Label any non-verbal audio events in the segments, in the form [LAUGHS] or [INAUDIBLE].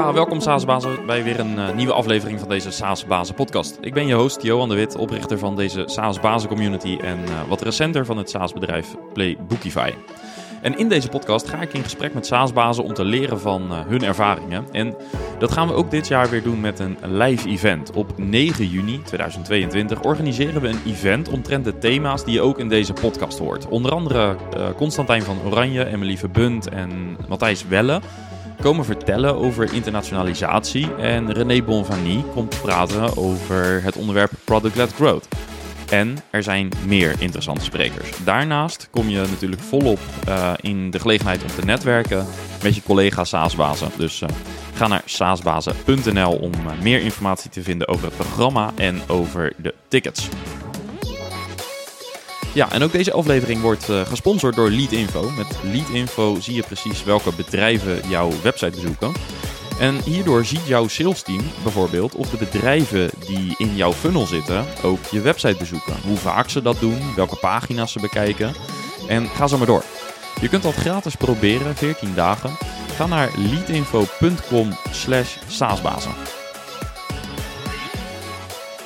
Welkom SaaS-bazen bij weer een uh, nieuwe aflevering van deze SaaS-bazen podcast. Ik ben je host Johan de Wit, oprichter van deze SaaS-bazen community en uh, wat recenter van het SaaS-bedrijf Playbookify. En in deze podcast ga ik in gesprek met SaaS-bazen om te leren van uh, hun ervaringen. En dat gaan we ook dit jaar weer doen met een live event. Op 9 juni 2022 organiseren we een event omtrent de thema's die je ook in deze podcast hoort. Onder andere Constantijn van Oranje, Emily Verbund en Matthijs Welle komen vertellen over internationalisatie. En René Bonvanie komt praten over het onderwerp Product-led Growth. En er zijn meer interessante sprekers. Daarnaast kom je natuurlijk volop uh, in de gelegenheid om te netwerken met je collega SaaSbazen. Dus uh, ga naar saasbazen.nl om uh, meer informatie te vinden over het programma en over de tickets. Ja, en ook deze aflevering wordt uh, gesponsord door Leadinfo. Met Leadinfo zie je precies welke bedrijven jouw website bezoeken. En hierdoor ziet jouw sales team bijvoorbeeld of de bedrijven die in jouw funnel zitten ook je website bezoeken. Hoe vaak ze dat doen, welke pagina's ze bekijken. En ga zo maar door. Je kunt dat gratis proberen, 14 dagen. Ga naar leadinfo.com slash saasbazen.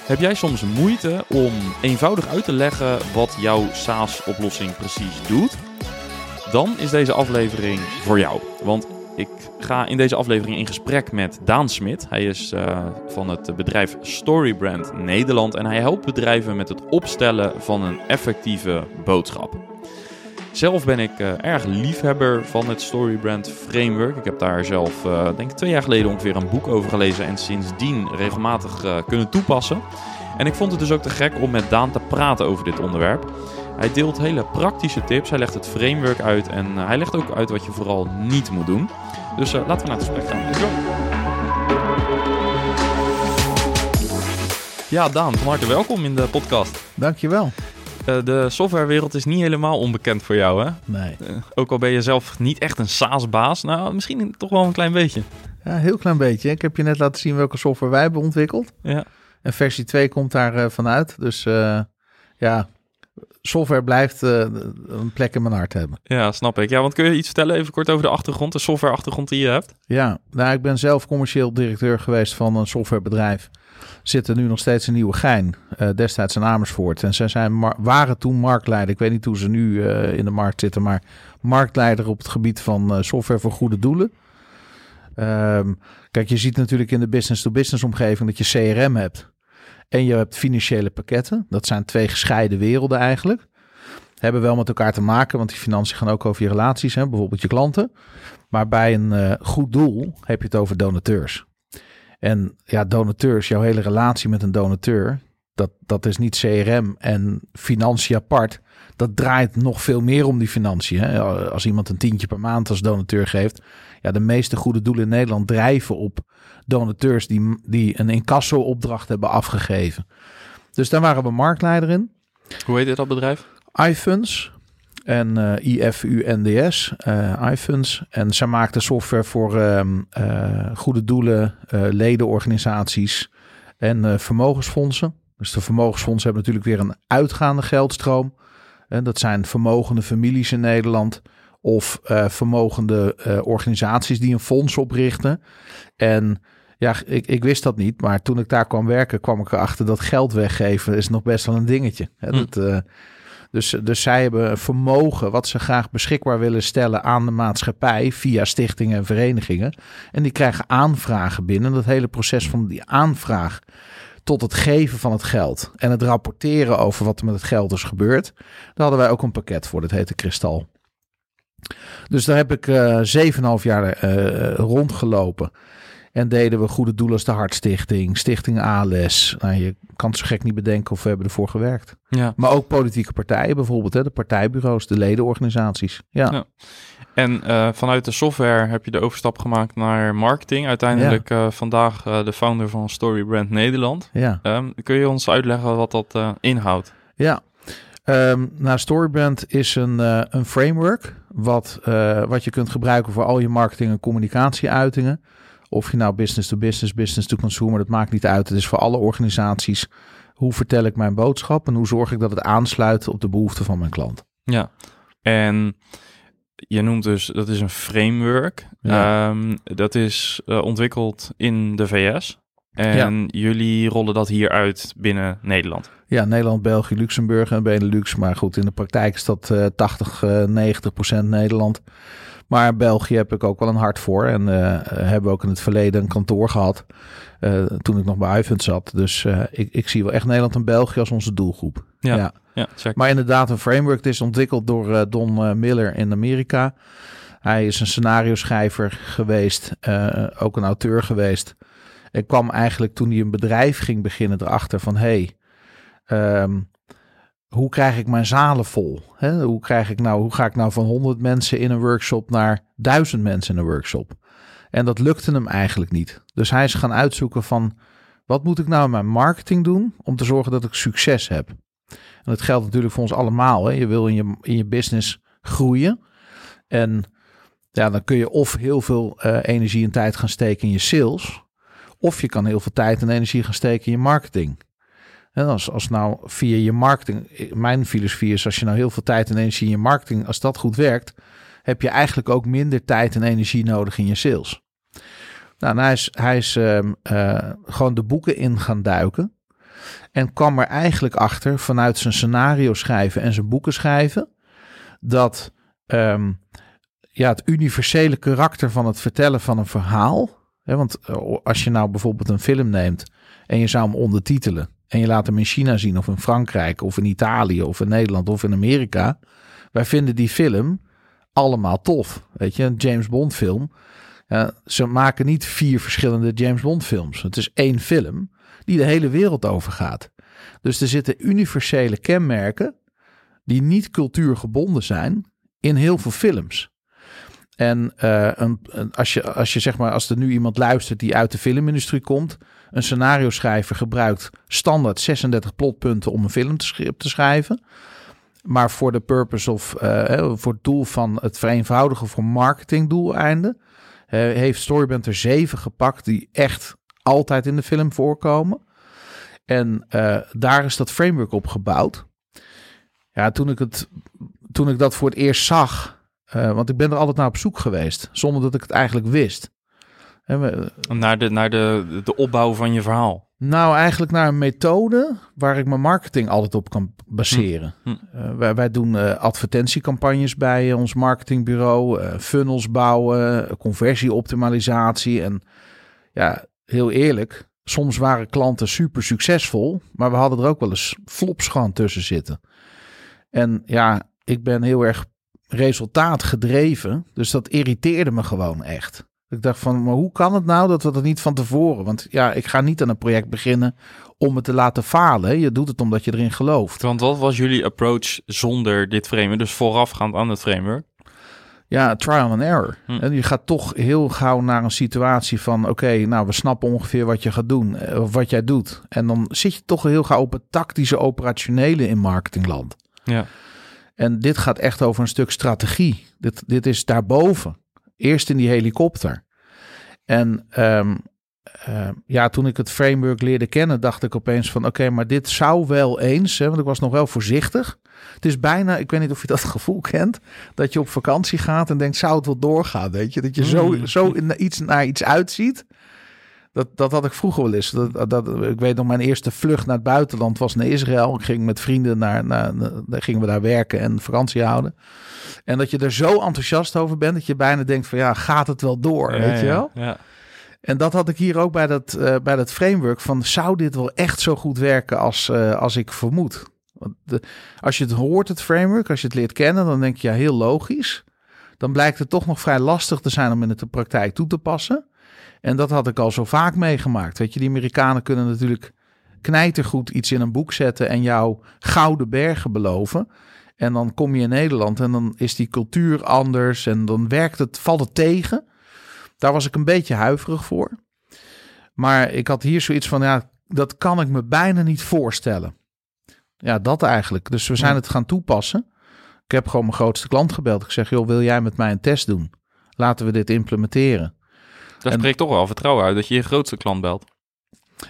Heb jij soms moeite om eenvoudig uit te leggen wat jouw SaaS-oplossing precies doet? Dan is deze aflevering voor jou. Want ik ga in deze aflevering in gesprek met Daan Smit. Hij is uh, van het bedrijf Storybrand Nederland en hij helpt bedrijven met het opstellen van een effectieve boodschap. Zelf ben ik uh, erg liefhebber van het Storybrand Framework. Ik heb daar zelf, uh, denk ik, twee jaar geleden ongeveer een boek over gelezen en sindsdien regelmatig uh, kunnen toepassen. En ik vond het dus ook te gek om met Daan te praten over dit onderwerp. Hij deelt hele praktische tips, hij legt het framework uit en hij legt ook uit wat je vooral niet moet doen. Dus laten we naar het gesprek gaan. Ja, Daan, van harte welkom in de podcast. Dankjewel. Uh, de softwarewereld is niet helemaal onbekend voor jou, hè? Nee. Uh, ook al ben je zelf niet echt een SaaS-baas, nou, misschien toch wel een klein beetje. Ja, een heel klein beetje. Ik heb je net laten zien welke software wij hebben ontwikkeld. Ja. En versie 2 komt daar uh, vanuit. Dus ja, software blijft een plek in mijn hart hebben. Ja, snap ik. Ja, want kun je iets vertellen even kort over de achtergrond, de software-achtergrond die je hebt? Ja, nou, ik ben zelf commercieel directeur geweest van een softwarebedrijf zitten nu nog steeds in Nieuwegein, uh, destijds in Amersfoort. En zij zijn waren toen marktleider. Ik weet niet hoe ze nu uh, in de markt zitten, maar marktleider op het gebied van uh, software voor goede doelen. Um, kijk, je ziet natuurlijk in de business-to-business omgeving dat je CRM hebt. En je hebt financiële pakketten. Dat zijn twee gescheiden werelden eigenlijk. Hebben wel met elkaar te maken, want die financiën gaan ook over je relaties, hè, bijvoorbeeld je klanten. Maar bij een goed doel heb je het over donateurs. En ja, donateurs, jouw hele relatie met een donateur, dat, dat is niet CRM en financiën apart. Dat draait nog veel meer om die financiën. Hè? Als iemand een tientje per maand als donateur geeft. Ja, de meeste goede doelen in Nederland drijven op donateurs die, die een incasso-opdracht hebben afgegeven. Dus daar waren we marktleider in. Hoe heet dit dat bedrijf? iFunds en uh, IFUNDS, uh, iFunds. En zij maakten software voor uh, goede doelen, ledenorganisaties en vermogensfondsen. Dus de vermogensfondsen hebben natuurlijk weer een uitgaande geldstroom. En dat zijn vermogende families in Nederland of vermogende organisaties die een fonds oprichten. En ja, ik, ik wist dat niet, maar toen ik daar kwam werken, kwam ik erachter dat geld weggeven is nog best wel een dingetje. Hè? Hm. Dat, dus, dus zij hebben vermogen wat ze graag beschikbaar willen stellen aan de maatschappij via stichtingen en verenigingen. En die krijgen aanvragen binnen. Dat hele proces van die aanvraag tot het geven van het geld en het rapporteren over wat er met het geld is gebeurd. Daar hadden wij ook een pakket voor, dat heette Kristal. Dus daar heb ik uh, 7,5 jaar uh, rondgelopen. En deden we goede doelen als de Hartstichting, Stichting ALS. Nou, je kan het zo gek niet bedenken of we hebben ervoor gewerkt. Ja. Maar ook politieke partijen bijvoorbeeld, hè, de partijbureaus, de ledenorganisaties. Ja. ja. En uh, vanuit de software heb je de overstap gemaakt naar marketing. Uiteindelijk ja. uh, vandaag uh, de founder van Storybrand Nederland. Ja. Um, kun je ons uitleggen wat dat inhoudt? Ja. Um, nou, Storybrand is een, een framework wat, wat je kunt gebruiken voor al je marketing- en communicatieuitingen. Of je nou business to business, business to consumer, dat maakt niet uit. Het is voor alle organisaties. Hoe vertel ik mijn boodschap en hoe zorg ik dat het aansluit op de behoeften van mijn klant? Ja, en je noemt dus, dat is een framework. Ja. Ehm, dat is eh, ontwikkeld in de VS. En jullie rollen dat hier uit binnen Nederland. Ja, Nederland, België, Luxemburg en Benelux. Maar goed, in de praktijk is dat eh 80, eh 90 procent Nederland. Maar België heb ik ook wel een hart voor. En eh, hebben we ook in het verleden een kantoor gehad. eh, toen ik nog bij Ivent zat. Dus eh, ik, ik zie wel echt Nederland en België als onze doelgroep. Ja. Ja, check. Maar inderdaad, een framework het is ontwikkeld door Don Miller in Amerika. Hij is een scenario schrijver geweest, ook een auteur geweest. En kwam eigenlijk toen hij een bedrijf ging beginnen erachter van... hey, ehm, hoe krijg ik mijn zalen vol? Hoe, krijg ik nou, hoe ga ik nou van 100 mensen in een workshop naar 1000 mensen in een workshop? En dat lukte hem eigenlijk niet. Dus hij is gaan uitzoeken van... wat moet ik nou in mijn marketing doen om te zorgen dat ik succes heb? En dat geldt natuurlijk voor ons allemaal. Je wil in je, in je business groeien. En ja, dan kun je of heel veel eh, energie en tijd gaan steken in je sales. Of je kan heel veel tijd en energie gaan steken in je marketing. En als, als nou via je marketing, mijn filosofie is als je nou heel veel tijd en energie in je marketing, als dat goed werkt, heb je eigenlijk ook minder tijd en energie nodig in je sales. Nou, hij is, hij is ehm, eh, gewoon de boeken in gaan duiken. En kwam er eigenlijk achter vanuit zijn scenario schrijven en zijn boeken schrijven. Dat ehm, ja, het universele karakter van het vertellen van een verhaal. Hè, want eh, als je nou bijvoorbeeld een film neemt en je zou hem ondertitelen. En je laat hem in China zien of in Frankrijk of in Italië of in Nederland of in Amerika. Wij vinden die film allemaal tof. Weet je, een James Bond film. Ze maken niet vier verschillende James Bond films. Het is één film die de hele wereld overgaat. Dus er zitten universele kenmerken die niet cultuurgebonden zijn in heel veel films. En een, een, als, je, als je zeg maar, als er nu iemand luistert die uit de filmindustrie komt, een scenario schrijver gebruikt standaard 36 plotpunten om een film te, schrijven. Maar voor de purpose of uh, voor het doel van het vereenvoudigen voor marketingdoeleinden, uh, heeft Storyband er zeven gepakt die echt altijd in de film voorkomen. En uh, daar is dat framework op gebouwd. Ja, toen ik, het, toen ik dat voor het eerst zag, uh, want ik ben er altijd naar op zoek geweest, zonder dat ik het eigenlijk wist. We, naar de, naar de, de opbouw van je verhaal. Nou, eigenlijk naar een methode waar ik mijn marketing altijd op kan baseren. Hm. Hm. Uh, wij, wij, doen uh, advertentiecampagnes bij ons marketingbureau, funnels bouwen, conversieoptimalisatie. En ja, heel eerlijk, soms waren klanten super succesvol, maar we hadden er ook wel eens flops gewoon tussen zitten. En ja, ik ben heel erg resultaatgedreven, dus dat irriteerde me gewoon echt. Ik dacht van, maar hoe kan het nou dat we dat niet van tevoren? Want ja, ik ga niet aan een project beginnen om het te laten falen. Je doet het omdat je erin gelooft. Want wat was jullie approach zonder dit framework, dus voorafgaand aan het framework? Ja, trial and error. Hm. En je gaat toch heel gauw naar een situatie van... oké, okay, nou, we snappen ongeveer wat je gaat doen, of wat jij doet. En dan zit je toch heel gauw op het tactische, operationele in marketingland. Ja. En dit gaat echt over een stuk strategie. Dit, dit is daarboven. Eerst in die helikopter. En um, uh, ja, toen ik het framework leerde kennen, dacht ik opeens van... oké, okay, maar dit zou wel eens, hè, want ik was nog wel voorzichtig... Het is bijna, ik weet niet of je dat [LAUGHS] gevoel kent, dat je op vakantie gaat en denkt, zou het wel doorgaan? Weet je, dat je zo, Mm. zo in, iets naar iets uitziet. Dat, dat had ik vroeger wel eens. Dat, dat, ik weet nog, mijn eerste vlucht naar het buitenland was naar Israël. Ik ging met vrienden naar, naar, naar gingen we daar werken en vakantie houden. En dat je er zo enthousiast over bent, dat je bijna denkt van ja, gaat het wel door, Ja, weet je wel? Ja. En dat had ik hier ook bij dat, uh, bij dat framework van, zou dit wel echt zo goed werken als, uh, als ik vermoed? Want de, als je het hoort, het framework, als je het leert kennen, dan denk je ja, heel logisch. Dan blijkt het toch nog vrij lastig te zijn om in de praktijk toe te passen. En dat had ik al zo vaak meegemaakt. Weet je, die Amerikanen kunnen natuurlijk knijtergoed iets in een boek zetten en jou gouden bergen beloven. En dan kom je in Nederland en dan is die cultuur anders en dan werkt het, valt het tegen. Daar was ik een beetje huiverig voor. Maar ik had hier zoiets van, ja, dat kan ik me bijna niet voorstellen. Ja, dat eigenlijk. Dus we zijn het gaan toepassen. Ik heb gewoon mijn grootste klant gebeld. Ik zeg, joh, wil jij met mij een test doen? Laten we dit implementeren. Daar en, spreekt toch wel vertrouwen uit dat je je grootste klant belt.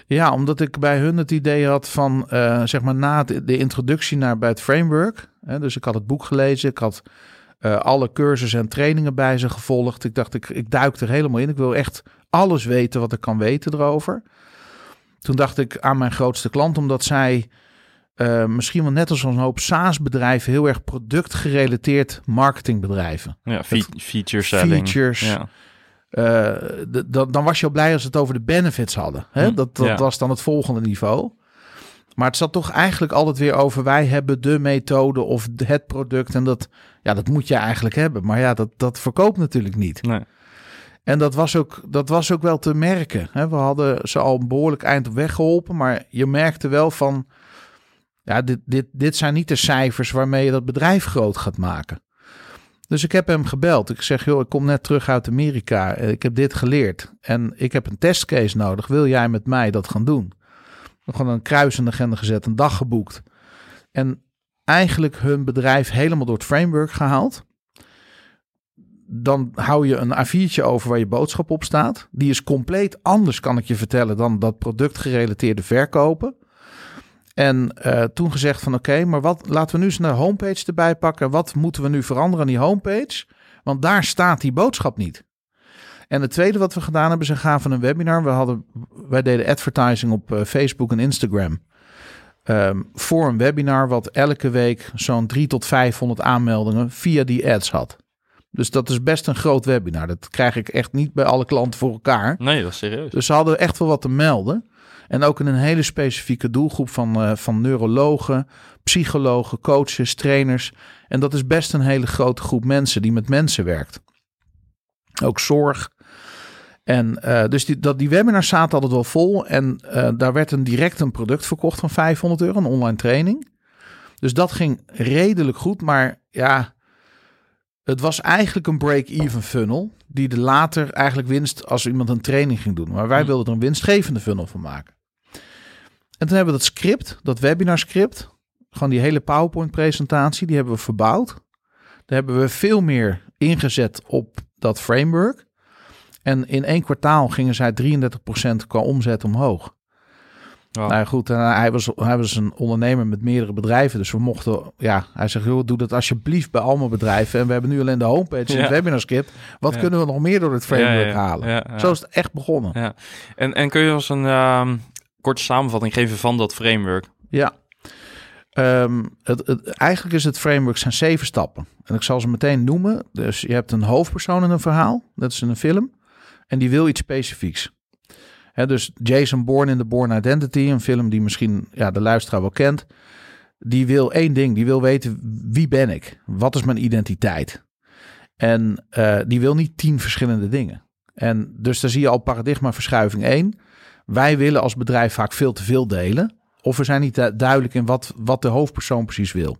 Ja, omdat ik bij hun het idee had van, uh, zeg maar, na de, de, introductie naar bij het framework. Hè, dus ik had het boek gelezen, ik had Uh, alle cursussen en trainingen bij ze gevolgd. Ik dacht, ik, ik duik er helemaal in. Ik wil echt alles weten wat ik kan weten erover. Toen dacht ik aan mijn grootste klant, omdat zij uh, misschien wel net als een hoop SaaS-bedrijven heel erg productgerelateerd marketingbedrijven. Ja, fe feature selling. Features. Ja. Uh, de, dan was je al blij als het over de benefits hadden. Hè? Hm, dat dat was dan het volgende niveau. Maar het zat toch eigenlijk altijd weer over wij hebben de methode of het product. En dat, ja, dat moet je eigenlijk hebben. Maar ja, dat, dat verkoopt natuurlijk niet. Nee. En dat was ook, dat was ook wel te merken. Hè? We hadden ze al een behoorlijk eind op weg geholpen. Maar je merkte wel van, ja, dit, dit, dit zijn niet de cijfers waarmee je dat bedrijf groot gaat maken. Dus ik heb hem gebeld. Ik zeg, joh, ik kom net terug uit Amerika. Ik heb dit geleerd. En ik heb een testcase nodig. Wil jij met mij dat gaan doen? Gewoon een kruis in de agenda gezet, een dag geboekt. En eigenlijk hun bedrijf helemaal door het framework gehaald. Dan hou je een A4'tje over waar je boodschap op staat. Die is compleet anders, kan ik je vertellen, dan dat productgerelateerde verkopen. En uh, toen gezegd van oké, maar wat laten we nu eens een homepage erbij pakken. Wat moeten we nu veranderen aan die homepage? Want daar staat die boodschap niet. En het tweede wat we gedaan hebben, ze gaven een webinar. We hadden, wij deden advertising op uh, Facebook en Instagram. Um, voor een webinar wat elke week zo'n 3 tot 500 aanmeldingen via die ads had. Dus dat is best een groot webinar. Dat krijg ik echt niet bij alle klanten voor elkaar. Nee, dat is serieus. Dus ze hadden echt wel wat te melden. En ook in een hele specifieke doelgroep van, uh, van neurologen, psychologen, coaches, trainers. En dat is best een hele grote groep mensen die met mensen werkt. Ook zorg. En uh, dus die, dat, die webinars zaten altijd wel vol. En uh, daar werd een direct een product verkocht van 500 euro, een online training. Dus dat ging redelijk goed. Maar ja, het was eigenlijk een break-even funnel. Die de later eigenlijk winst als iemand een training ging doen. Maar wij hm. wilden er een winstgevende funnel van maken. En toen hebben we dat script, dat webinar script, gewoon die hele PowerPoint presentatie, die hebben we verbouwd. Daar hebben we veel meer ingezet op dat framework. En in één kwartaal gingen zij 33% qua omzet omhoog. Nou goed, hij, was, hij was een ondernemer met meerdere bedrijven. Dus we mochten, ja, hij zegt, joh, doe dat alsjeblieft bij allemaal bedrijven. En we hebben nu alleen de homepage en het webinar script. Wat kunnen we nog meer door het framework halen? Zo is het echt begonnen. Ja. En, en kun je als een uh, korte samenvatting geven van dat framework? Ja. Um, het, het, eigenlijk is het framework zijn zeven stappen. En ik zal ze meteen noemen. Dus je hebt een hoofdpersoon in een verhaal. Dat is in een film. En die wil iets specifieks dus Jason Bourne in The Bourne Identity, een film die misschien ja, de luisteraar wel kent. Die wil één ding, die wil weten wie ben ik? Wat is mijn identiteit? En uh, die wil niet tien verschillende dingen. En dus daar zie je al paradigmaverschuiving één. Wij willen als bedrijf vaak veel te veel delen. Of we zijn niet duidelijk in wat, wat de hoofdpersoon precies wil.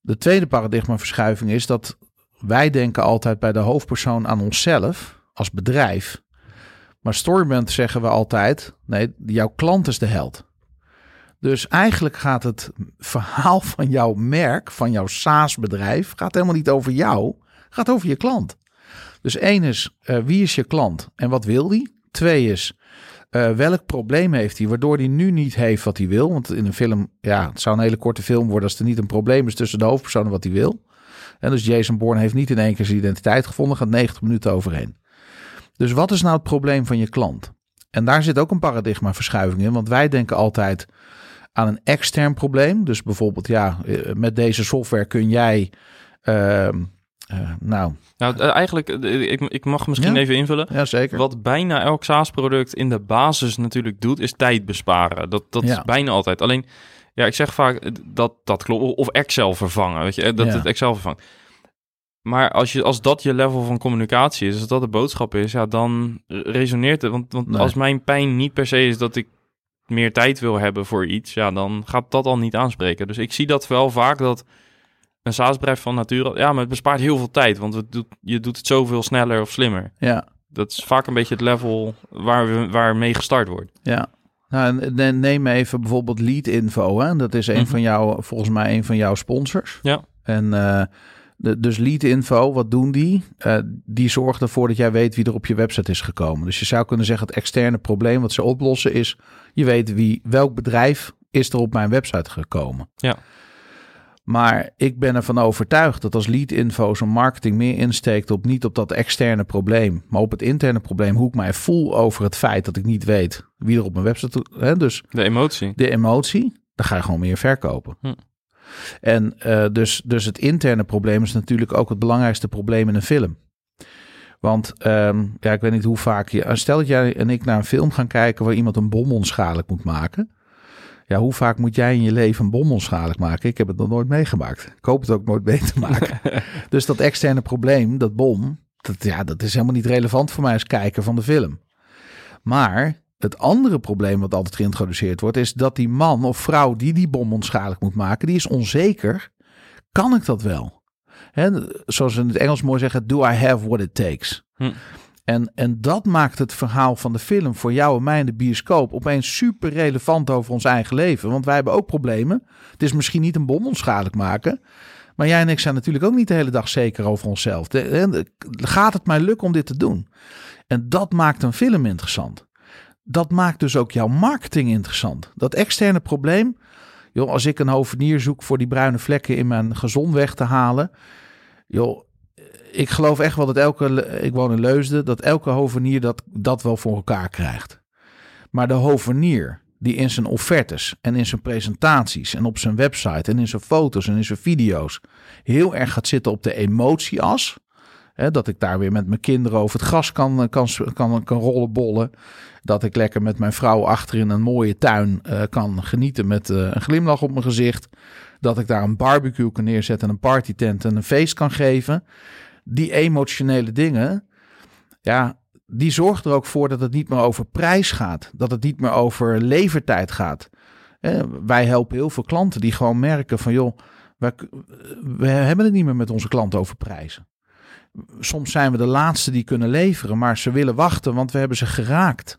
De tweede paradigmaverschuiving is dat wij denken altijd bij de hoofdpersoon aan onszelf als bedrijf. Maar Storyband zeggen we altijd: nee, jouw klant is de held. Dus eigenlijk gaat het verhaal van jouw merk, van jouw SaaS-bedrijf, gaat helemaal niet over jou, gaat over je klant. Dus één is, uh, wie is je klant en wat wil die? Twee is, uh, welk probleem heeft hij, waardoor hij nu niet heeft wat hij wil? Want in een film, ja, het zou een hele korte film worden als er niet een probleem is tussen de hoofdpersonen wat hij wil. En dus Jason Bourne heeft niet in één keer zijn identiteit gevonden, gaat 90 minuten overheen. Dus wat is nou het probleem van je klant? En daar zit ook een paradigmaverschuiving in, want wij denken altijd aan een extern probleem. Dus bijvoorbeeld, ja, eh, met deze software kun jij. Uh, uh, nou, nou, eh, eigenlijk, ik, ik mag misschien even invullen. Ja, zeker. Wat bijna elk SaaS-product in de basis natuurlijk doet, is tijd besparen. Dat, dat is bijna altijd. Alleen, ja, ik zeg vaak dat dat klopt. Of Excel vervangen, weet je, dat het Excel vervangt. Maar als, je, als dat je level van communicatie is, als dat de boodschap is, ja, dan resoneert het. Want, want als mijn pijn niet per se is dat ik meer tijd wil hebben voor iets, ja, dan gaat dat al niet aanspreken. Dus ik zie dat wel vaak dat een SaaS-bedrijf van nature, ja, maar het bespaart heel veel tijd, want het doet, je doet het zoveel sneller of slimmer. Ja. Dat is vaak een beetje het level waar, we, waar mee gestart wordt. Ja. Nou, neem even bijvoorbeeld Lead Info. Hè? Dat is een mhm. van jouw, volgens mij een van jouw sponsors. Ja. En uh, de, dus lead info, wat doen die? Uh, die zorgen ervoor dat jij weet wie er op je website is gekomen. Dus je zou kunnen zeggen het externe probleem wat ze oplossen is... je weet wie, welk bedrijf is er op mijn website gekomen. Ja. Maar ik ben ervan overtuigd dat als lead info zo'n marketing meer insteekt op niet op dat externe probleem, maar op het interne probleem, hoe ik mij voel over het feit dat ik niet weet wie er op mijn website. Hè, dus De emotie. de emotie, dan ga je gewoon meer verkopen. Hm. En eh, dus, dus het interne probleem is natuurlijk ook het belangrijkste probleem in een film. Want ehm, ja, ik weet niet hoe vaak je. Stel dat jij en ik naar een film gaan kijken waar iemand een bom onschadelijk moet maken. Ja, hoe vaak moet jij in je leven een bom onschadelijk maken? Ik heb het nog nooit meegemaakt. Ik hoop het ook nooit mee te maken. [LAUGHS] dus dat externe probleem, dat bom, dat, ja, dat is helemaal niet relevant voor mij als kijker van de film. Maar het andere probleem wat altijd geïntroduceerd wordt, is dat die man of vrouw die die bom onschadelijk moet maken, die is onzeker. Kan ik dat wel? Hè, zoals ze in het Engels mooi zeggen, do I have what it takes? Hm. En, en dat maakt het verhaal van de film voor jou en mij in de bioscoop opeens super relevant over ons eigen leven. Want wij hebben ook problemen. Het is misschien niet een bom onschadelijk maken. Maar jij en ik zijn natuurlijk ook niet de hele dag zeker over onszelf. De- Gaat het mij lukken om dit te doen? En dat maakt een film interessant. Dat maakt dus ook jouw marketing interessant. Dat externe probleem. Joh, als ik een hovenier zoek voor die bruine vlekken in mijn gezond weg te halen. Joh, ik geloof echt wel dat elke, ik woon in Leusden, dat elke hovenier dat, dat wel voor elkaar krijgt. Maar de hovenier die in zijn offertes en in zijn presentaties en op zijn website en in zijn foto's en in zijn video's heel erg gaat zitten op de emotieas. Hè, dat ik daar weer met mijn kinderen over het gras kan, kan, kan, kan rollen bollen. Dat ik lekker met mijn vrouw achter in een mooie tuin eh, kan genieten met eh, een glimlach op mijn gezicht. Dat ik daar een barbecue kan neerzetten, een partytent en een feest kan geven. Die emotionele dingen, ja, die zorgen er ook voor dat het niet meer over prijs gaat. Dat het niet meer over levertijd gaat. Eh, wij helpen heel veel klanten die gewoon merken van joh, we hebben het niet meer met onze klanten over prijzen. Soms zijn we de laatste die kunnen leveren, maar ze willen wachten, want we hebben ze geraakt.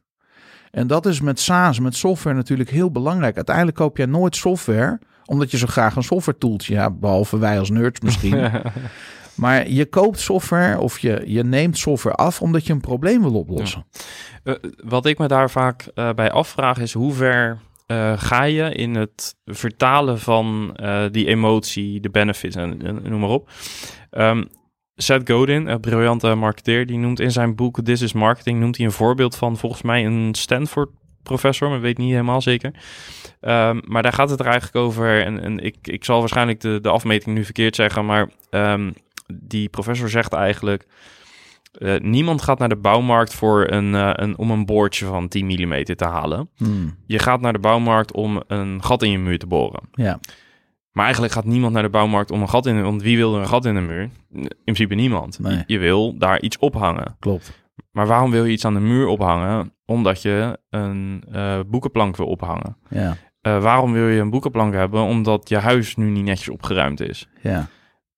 En dat is met SaaS, met software natuurlijk heel belangrijk. Uiteindelijk koop jij nooit software, omdat je zo graag een software toeltje hebt, behalve wij als nerds misschien. [LAUGHS] maar je koopt software of je, je neemt software af omdat je een probleem wil oplossen. Eh, wat ik me daar vaak eh, bij afvraag is hoe ver eh, ga je in het vertalen van die emotie, de benefits en, en noem maar op. Ehm, Seth Godin, een briljante marketeer, die noemt in zijn boek This is Marketing, noemt hij een voorbeeld van volgens mij een Stanford professor, maar weet niet helemaal zeker. Ehm, maar daar gaat het er eigenlijk over, en, en ik, ik zal waarschijnlijk de, de afmeting nu verkeerd zeggen, maar ehm, die professor zegt eigenlijk, eh, niemand gaat naar de bouwmarkt voor een, eh, een, om een boordje van 10 mm te halen. Hmm, Je gaat naar de bouwmarkt om een gat in je muur te boren. ja, Maar eigenlijk gaat niemand naar de bouwmarkt om een gat in... Want wie wil er een gat in de muur? In principe niemand. Nee. Je, je wil daar iets ophangen. klopt. Maar waarom wil je iets aan de muur ophangen? Omdat je een eh, boekenplank wil ophangen. Ja, Eh, waarom wil je een boekenplank hebben? Omdat je huis nu niet netjes opgeruimd is. ja,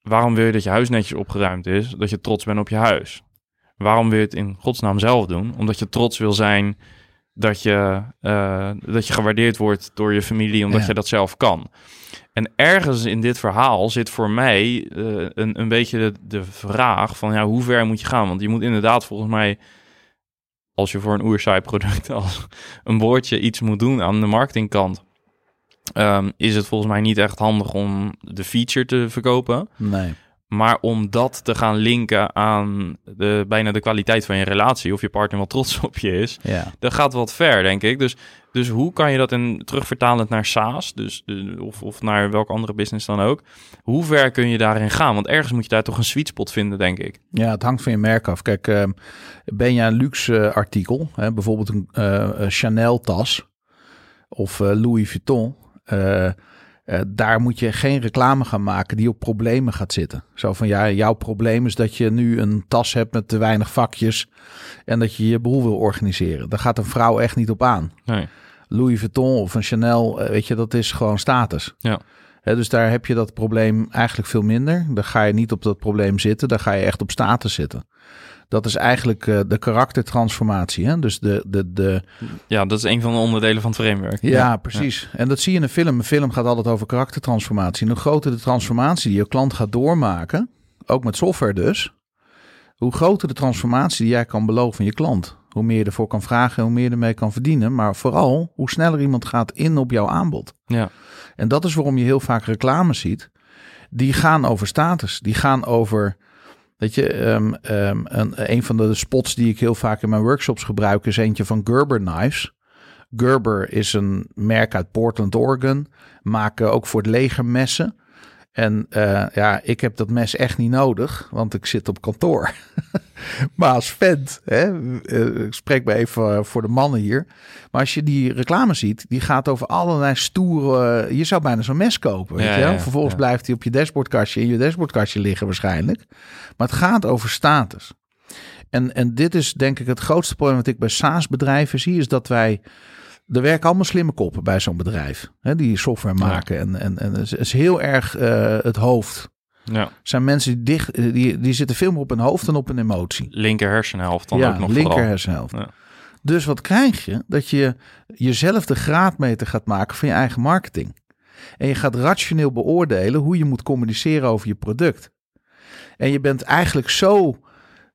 Waarom wil je dat je huis netjes opgeruimd is? Dat je trots bent op je huis. Waarom wil je het in godsnaam zelf doen? Omdat je trots wil zijn dat je, eh, dat je gewaardeerd wordt door je familie, omdat Ja. je dat zelf kan. En ergens in dit verhaal zit voor mij eh, een, een beetje de, de vraag van ja, hoe ver moet je gaan? Want je moet inderdaad volgens mij, als je voor een oersaai product [LAUGHS] als een woordje iets moet doen aan de marketingkant, ehm, is het volgens mij niet echt handig om de feature te verkopen. nee. Maar om dat te gaan linken aan de, bijna de kwaliteit van je relatie, of je partner wel trots [LAUGHS] op je is, Ja, dat gaat wat ver, denk ik. Dus, dus hoe kan je dat in, terugvertalen naar SaaS, dus, of, of naar welke andere business dan ook? Hoe ver kun je daarin gaan? Want ergens moet je daar toch een sweet spot vinden, denk ik. Ja, het hangt van je merk af. Kijk, eh, ben je een luxe eh, artikel, hè, bijvoorbeeld een eh, Chanel tas of eh, Louis Vuitton, eh, daar moet je geen reclame gaan maken die op problemen gaat zitten. Zo van ja, jouw probleem is dat je nu een tas hebt met te weinig vakjes en dat je je boel wil organiseren. Daar gaat een vrouw echt niet op aan. Nee. Louis Vuitton of een Chanel, eh, weet je, dat is gewoon status. Ja. Dus daar heb je dat probleem eigenlijk veel minder. Daar ga je niet op dat probleem zitten, daar ga je echt op status zitten. Dat is eigenlijk eh, de karaktertransformatie. Hè? Dus de, de, de, Ja, dat is een van de onderdelen van het framework. ja, precies. En dat zie je in een film. Een film gaat altijd over karaktertransformatie. En hoe groter de transformatie die je klant gaat doormaken, ook met software dus, hoe groter de transformatie die jij kan beloven van je klant. Hoe meer je ervoor kan vragen, hoe meer je ermee kan verdienen. Maar vooral, hoe sneller iemand gaat in op jouw aanbod. Ja. En dat is waarom je heel vaak reclame ziet. die gaan over status. Die gaan over, weet je, ehm, ehm, een, een van de spots die ik heel vaak in mijn workshops gebruik is eentje van Gerber Knives. Gerber is een merk uit Portland, Oregon. Maken ook voor het leger messen. En uh, ja, ik heb dat mes echt niet nodig, want ik zit op kantoor. [LAUGHS] maar als vent, hè, uh, ik spreek me even voor de mannen hier. Maar als je die reclame ziet, die gaat over allerlei stoere... je zou bijna zo'n mes kopen, weet Ja, je ja, Vervolgens ja. blijft hij op je dashboardkastje in je dashboardkastje liggen waarschijnlijk. Maar het gaat over status. En, en dit is denk ik het grootste probleem wat ik bij SaaS-bedrijven zie, is dat wij... Er werken allemaal slimme koppen bij zo'n bedrijf. Hè, die software Ja. maken. En, en, en het is heel erg eh, het hoofd. Ja. Zijn mensen die, dicht, eh, die, die zitten veel meer op hun hoofd dan op een emotie. Linker hersenhelft dan ja, ook nog linker vooral. hersenhelft. Ja. Dus wat krijg je? Dat je jezelf de graadmeter gaat maken van je eigen marketing. En je gaat rationeel beoordelen hoe je moet communiceren over je product. En je bent eigenlijk zo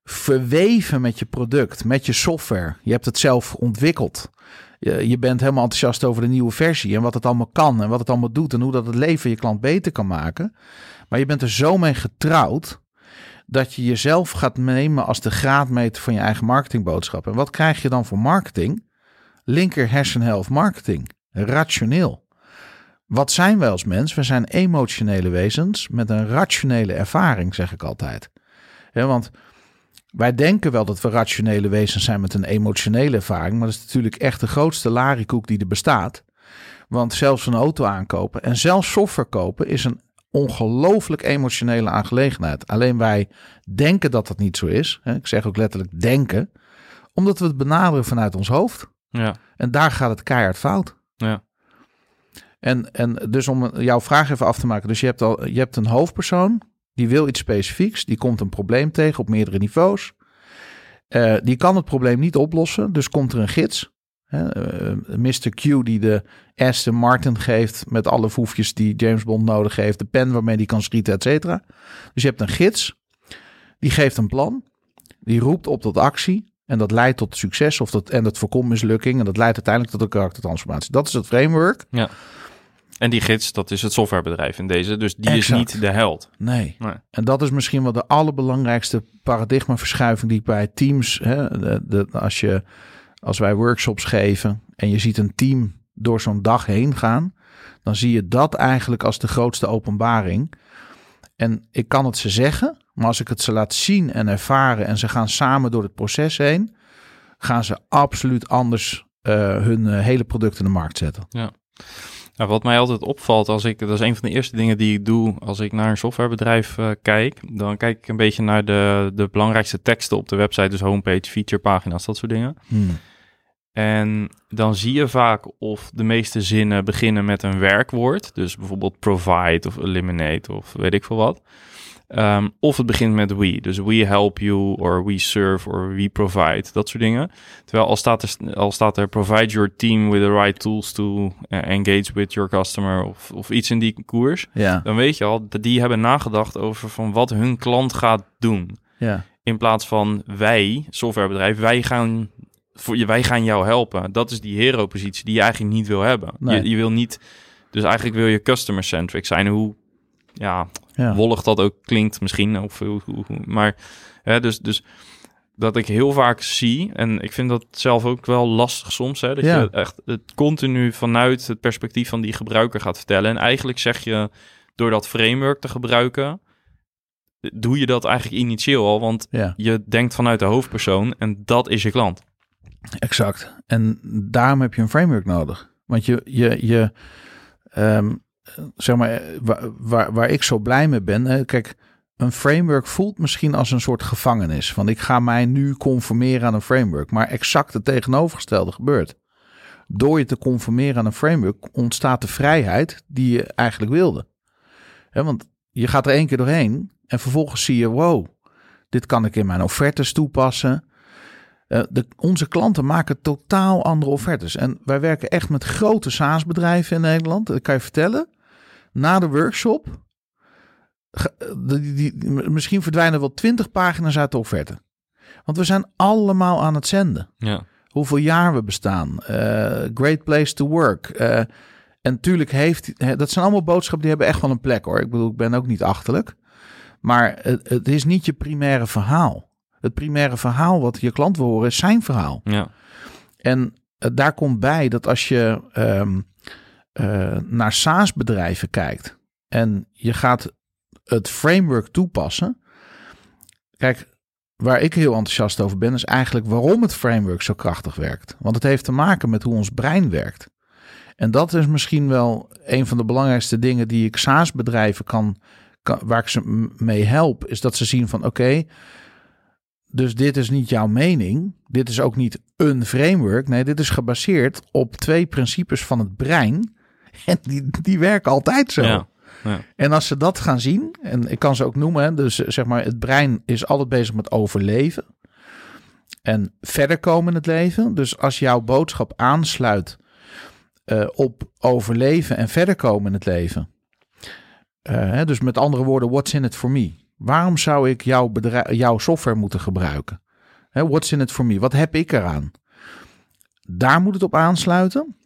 verweven met je product, met je software. Je hebt het zelf ontwikkeld. Je, bent helemaal enthousiast over de nieuwe versie en wat het allemaal kan en wat het allemaal doet en hoe dat het leven je klant beter kan maken. Maar je bent er zo mee getrouwd dat je jezelf gaat nemen als de graadmeter van je eigen marketingboodschap. En wat krijg je dan voor marketing? Linker hersenhelft marketing. Rationeel. Wat zijn wij als mens? We zijn emotionele wezens met een rationele ervaring, zeg ik altijd. Want wij denken wel dat we rationele wezens zijn met een emotionele ervaring, maar dat is natuurlijk echt de grootste larikoek die er bestaat. Want zelfs een auto aankopen en zelfs software kopen is een ongelooflijk emotionele aangelegenheid. Alleen wij denken dat dat niet zo is. Ik zeg ook letterlijk denken, omdat we het benaderen vanuit ons hoofd. Ja. En daar gaat het keihard fout. Ja. En, en dus om jouw vraag even af te maken. Dus je hebt, al, je hebt een hoofdpersoon, die wil iets specifieks. Die komt een probleem tegen op meerdere niveaus. Eh, die kan het probleem niet oplossen, dus komt er een gids. Eh, Mr. Q die de Aston Martin geeft met alle voefjes die James Bond nodig heeft. De pen waarmee die kan schieten, et cetera. Dus je hebt een gids, die geeft een plan. Die roept op tot actie. En dat leidt tot succes of dat, en dat voorkomt mislukking. En dat leidt uiteindelijk tot een karaktertransformatie. Dat is het framework. En die gids, dat is het softwarebedrijf in deze. Dus die Exact. is niet de held. Nee. Nee. En dat is misschien wel de allerbelangrijkste paradigmaverschuiving die ik bij teams, hè, de, de- als, je, als wij workshops geven en je ziet een team door zo'n dag heen gaan, dan zie je dat eigenlijk als de grootste openbaring. En ik kan het ze zeggen, maar als ik het ze laat zien en ervaren en ze gaan samen door het proces heen, gaan ze absoluut anders eh, hun eh, hele product in de markt zetten. Nou, wat mij altijd opvalt als ik, dat is een van de eerste dingen die ik doe als ik naar een softwarebedrijf eh, kijk, dan kijk ik een beetje naar de, de belangrijkste teksten op de website, dus homepage, featurepagina's, dat soort dingen. Hmm. En dan zie je vaak of de meeste zinnen beginnen met een werkwoord, dus bijvoorbeeld provide of eliminate of weet ik veel wat. Ehm, of het begint met we, dus we help you or we serve or we provide, dat soort dingen. Terwijl al staat er, al staat er provide your team with the right tools to eh, engage with your customer of, of iets in die koers. Ja, Dan weet je al, dat die hebben nagedacht over van wat hun klant gaat doen. ja, In plaats van wij, softwarebedrijf, wij gaan, voor je, wij gaan jou helpen. Dat is die hero-positie die je eigenlijk niet wil hebben. Nee. Je, je wil niet, dus eigenlijk wil je customer-centric zijn. Hoe ja, ja. wollig dat ook klinkt misschien. Of, maar hè, dus, dus dat ik heel vaak zie, en ik vind dat zelf ook wel lastig soms, hè, dat Ja. je echt het continu vanuit het perspectief van die gebruiker gaat vertellen. En eigenlijk zeg je, door dat framework te gebruiken, doe je dat eigenlijk initieel al, want ja. je denkt vanuit de hoofdpersoon en dat is je klant. Exact. En daarom heb je een framework nodig. Want je, je, je ehm, zeg maar, eh, waar, waar, waar ik zo blij mee ben. Kijk, een framework voelt misschien als een soort gevangenis. Van ik ga mij nu conformeren aan een framework. Maar exact het tegenovergestelde gebeurt. Door je te conformeren aan een framework ontstaat de vrijheid die je eigenlijk wilde. Want je gaat er één keer doorheen en vervolgens zie je, wow, dit kan ik in mijn offertes toepassen. Eh, de, onze klanten maken totaal andere offertes. En wij werken echt met grote SaaS-bedrijven in Nederland. Dat kan je vertellen. Na de workshop, die, die, misschien verdwijnen wel twintig pagina's uit de offerte. Want we zijn allemaal aan het zenden. Ja. Hoeveel jaar we bestaan. eh, great place to work. eh, En natuurlijk heeft, dat zijn allemaal boodschappen die hebben echt wel een plek hoor. Ik bedoel, ik ben ook niet achterlijk. Maar het, het is niet je primaire verhaal. Het primaire verhaal wat je klant wil horen is zijn verhaal. Ja. En eh, daar komt bij dat als je ehm, eh, naar SaaS-bedrijven kijkt en je gaat het framework toepassen. Kijk, waar ik heel enthousiast over ben, is eigenlijk waarom het framework zo krachtig werkt. Want het heeft te maken met hoe ons brein werkt. En dat is misschien wel een van de belangrijkste dingen die ik SaaS-bedrijven kan, kan, waar ik ze mee help, is dat ze zien van oké, dus dit is niet jouw mening, dit is ook niet een framework, nee, dit is gebaseerd op twee principes van het brein [LAUGHS] en die, die werken altijd zo. Ja. Ja. En als ze dat gaan zien, en ik kan ze ook noemen, dus eh, zeg maar, het brein is altijd bezig met overleven en verder komen in het leven. Dus als jouw boodschap aansluit eh, op overleven en verder komen in het leven, eh, dus met andere woorden, what's in it for me? Waarom zou ik jouw, jouw software moeten gebruiken? Hè, what's in it for me? Wat heb ik eraan? Daar moet het op aansluiten.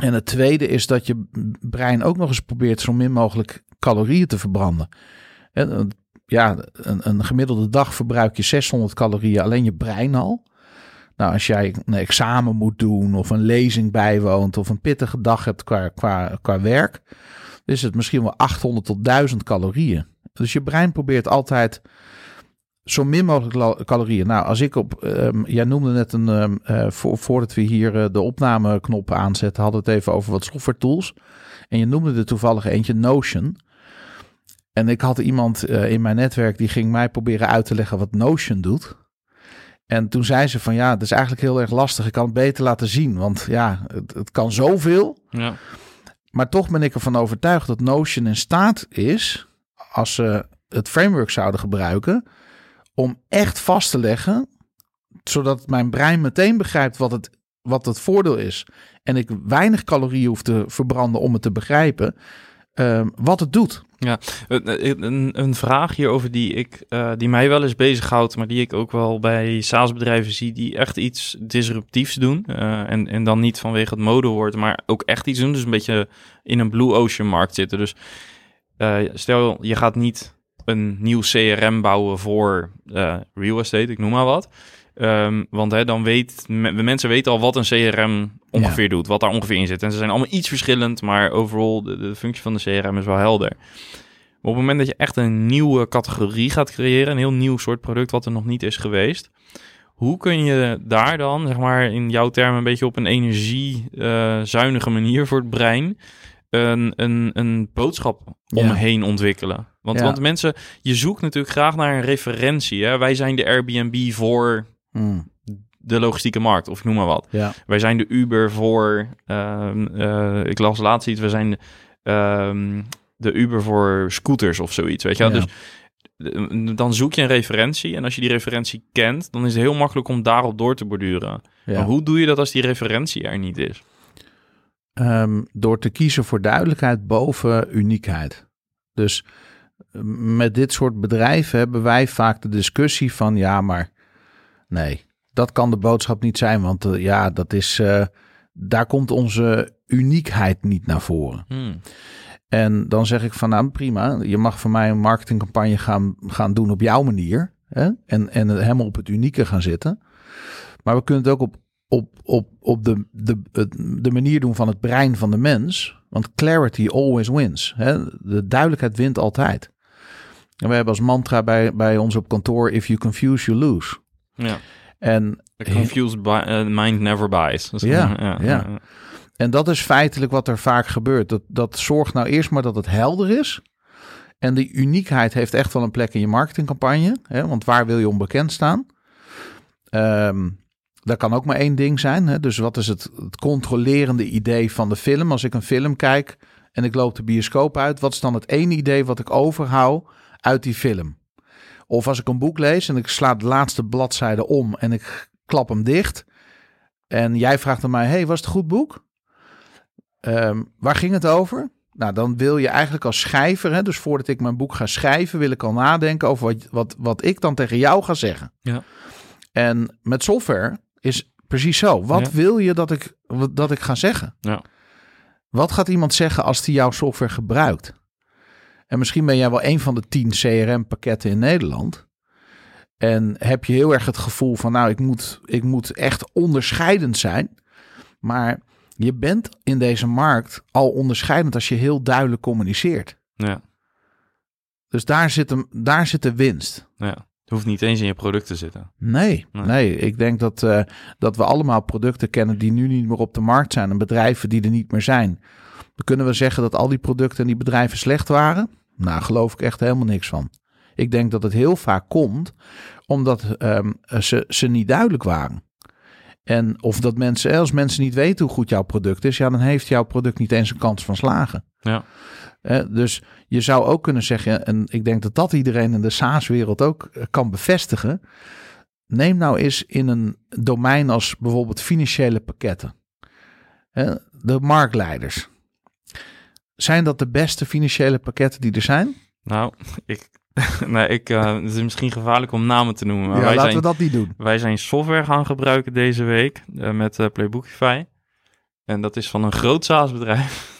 En het tweede is dat je brein ook nog eens probeert zo min mogelijk calorieën te verbranden. En, ja, een, een gemiddelde dag verbruik je 600 calorieën alleen je brein al. Nou, als jij een examen moet doen of een lezing bijwoont of een pittige dag hebt qua, qua, qua werk, is het misschien wel 800 tot 1000 calorieën. Dus je brein probeert altijd zo min mogelijk calorieën. Nou, als ik op, ehm, jij noemde net een, ehm, eh, voor, voordat we hier eh, de opnameknop aanzetten, hadden we het even over wat software tools. En je noemde er toevallig eentje Notion. En ik had iemand eh, in mijn netwerk die ging mij proberen uit te leggen wat Notion doet. En toen zei ze van ja, het is eigenlijk heel erg lastig. Ik kan het beter laten zien, want ja, het, het kan zoveel. Ja. Maar toch ben ik ervan overtuigd dat Notion in staat is, als ze het framework zouden gebruiken, om echt vast te leggen, zodat mijn brein meteen begrijpt wat het, wat het voordeel is. En ik weinig calorieën hoef te verbranden om het te begrijpen, ehm, wat het doet. Ja, een, een, vraag hierover die, ik, eh, die mij wel eens bezighoudt, maar die ik ook wel bij SaaS-bedrijven zie die echt iets disruptiefs doen. Eh, en, en dan niet vanwege het modewoord, maar ook echt iets doen. Dus een beetje in een blue ocean markt zitten. Dus eh, stel, je gaat niet een nieuw CRM bouwen voor eh, real estate, ik noem maar wat. Ehm, want hè, dan weet me- de mensen weten al wat een CRM ongeveer doet, wat daar ongeveer in zit. En ze zijn allemaal iets verschillend, maar overal de, de functie van de CRM is wel helder. Maar op het moment dat je echt een nieuwe categorie gaat creëren, een heel nieuw soort product wat er nog niet is geweest, hoe kun je daar dan, zeg maar in jouw termen, een beetje op een energiezuinige manier voor het brein, een, een, een boodschap Ja. omheen ontwikkelen? Want, Ja. want mensen, je zoekt natuurlijk graag naar een referentie. Hè? Wij zijn de Airbnb voor Hmm, de logistieke markt, of ik noem maar wat. ja. Wij zijn de Uber voor. ehm, eh, ik las laatst iets. We zijn de, ehm, de Uber voor scooters of zoiets. Weet je. Dus eh, dan zoek je een referentie. En als je die referentie kent, dan is het heel makkelijk om daarop door te borduren. Maar hoe doe je dat als die referentie er niet is? Ehm, door te kiezen voor duidelijkheid boven uniekheid. Dus eh, met dit soort bedrijven hebben wij vaak de discussie van ja, maar nee, dat kan de boodschap niet zijn, want eh, ja, dat is, eh, daar komt onze uniekheid niet naar voren. Hmm. En dan zeg ik van nou prima, je mag voor mij een marketingcampagne gaan, gaan doen op jouw manier. Hè? En, en helemaal op het unieke gaan zitten. Maar we kunnen het ook op, op, op, op de, de, de manier doen van het brein van de mens. Want clarity always wins. Hè? De duidelijkheid wint altijd. En we hebben als mantra bij, bij ons op kantoor: if you confuse, you lose. Ja. En A confused eh, mind never buys. Ja, ja. En dat is feitelijk wat er vaak gebeurt. Dat, dat zorgt nou eerst maar dat het helder is. En die uniekheid heeft echt wel een plek in je marketingcampagne. Hè? Want waar wil je onbekend staan? Ehm dat kan ook maar één ding zijn. Hè? Dus wat is het, het controlerende idee van de film? Als ik een film kijk en ik loop de bioscoop uit, wat is dan het ene idee wat ik overhoud uit die film? Of als ik een boek lees en ik sla de laatste bladzijde om en ik klap hem dicht. En jij vraagt aan mij: hey, was het een goed boek? Ehm, waar ging het over? Nou, dan wil je eigenlijk als schrijver, hè, dus voordat ik mijn boek ga schrijven, wil ik al nadenken over wat, wat, wat ik dan tegen jou ga zeggen. Ja. En met software is precies zo. Wat Ja. wil je dat ik, dat ik ga zeggen? Ja. Wat gaat iemand zeggen als hij jouw software gebruikt? En misschien ben jij wel een van de tien CRM-pakketten in Nederland. En heb je heel erg het gevoel van, nou, ik moet, ik moet echt onderscheidend zijn. Maar je bent in deze markt al onderscheidend als je heel duidelijk communiceert. Ja, Dus daar zit, hem, daar zit de winst. ja. Het hoeft niet eens in je product te zitten. Nee, Nee. nee. Ik denk dat, eh, dat we allemaal producten kennen die nu niet meer op de markt zijn. En bedrijven die er niet meer zijn. Dan kunnen we zeggen dat al die producten en die bedrijven slecht waren. Nou, geloof ik echt helemaal niks van. Ik denk dat het heel vaak komt omdat ehm, ze, ze niet duidelijk waren. En of dat mensen, als mensen niet weten hoe goed jouw product is, ja, dan heeft jouw product niet eens een kans van slagen. Ja. Eh, dus je zou ook kunnen zeggen, en ik denk dat dat iedereen in de SaaS-wereld ook eh, kan bevestigen. Neem nou eens in een domein als bijvoorbeeld financiële pakketten. Eh, de marktleiders. Zijn dat de beste financiële pakketten die er zijn? Nou, ik, [LAUGHS] nee, ik, eh, het is misschien gevaarlijk om namen te noemen. Maar ja, wij, laten zijn, we dat niet doen. wij zijn software gaan gebruiken deze week eh, met eh, Playbookify. En dat is van een groot SaaS-bedrijf.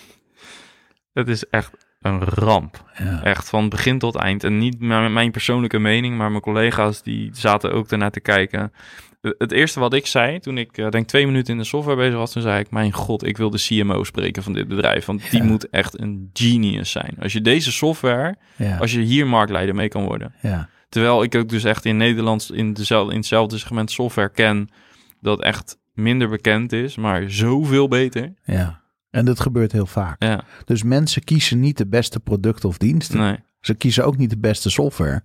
[LAUGHS] Het is echt een ramp. Ja. Echt van begin tot eind. En niet mijn persoonlijke mening, maar mijn collega's die zaten ook ernaar te kijken. Eh, Het eerste wat ik zei, toen ik eh, denk twee minuten in de software bezig was, toen zei ik, mijn god, ik wil de CMO spreken van dit bedrijf. Want die Ja. moet echt een genius zijn. Als je deze software, Ja. als je hier marktleider mee kan worden. ja. Terwijl ik ook dus echt in Nederland in, dezelfde, in hetzelfde segment software ken, dat echt minder bekend is, maar zoveel beter. ja. En dat gebeurt heel vaak. Ja, Dus mensen kiezen niet de beste producten of diensten. nee. Ze kiezen ook niet de beste software.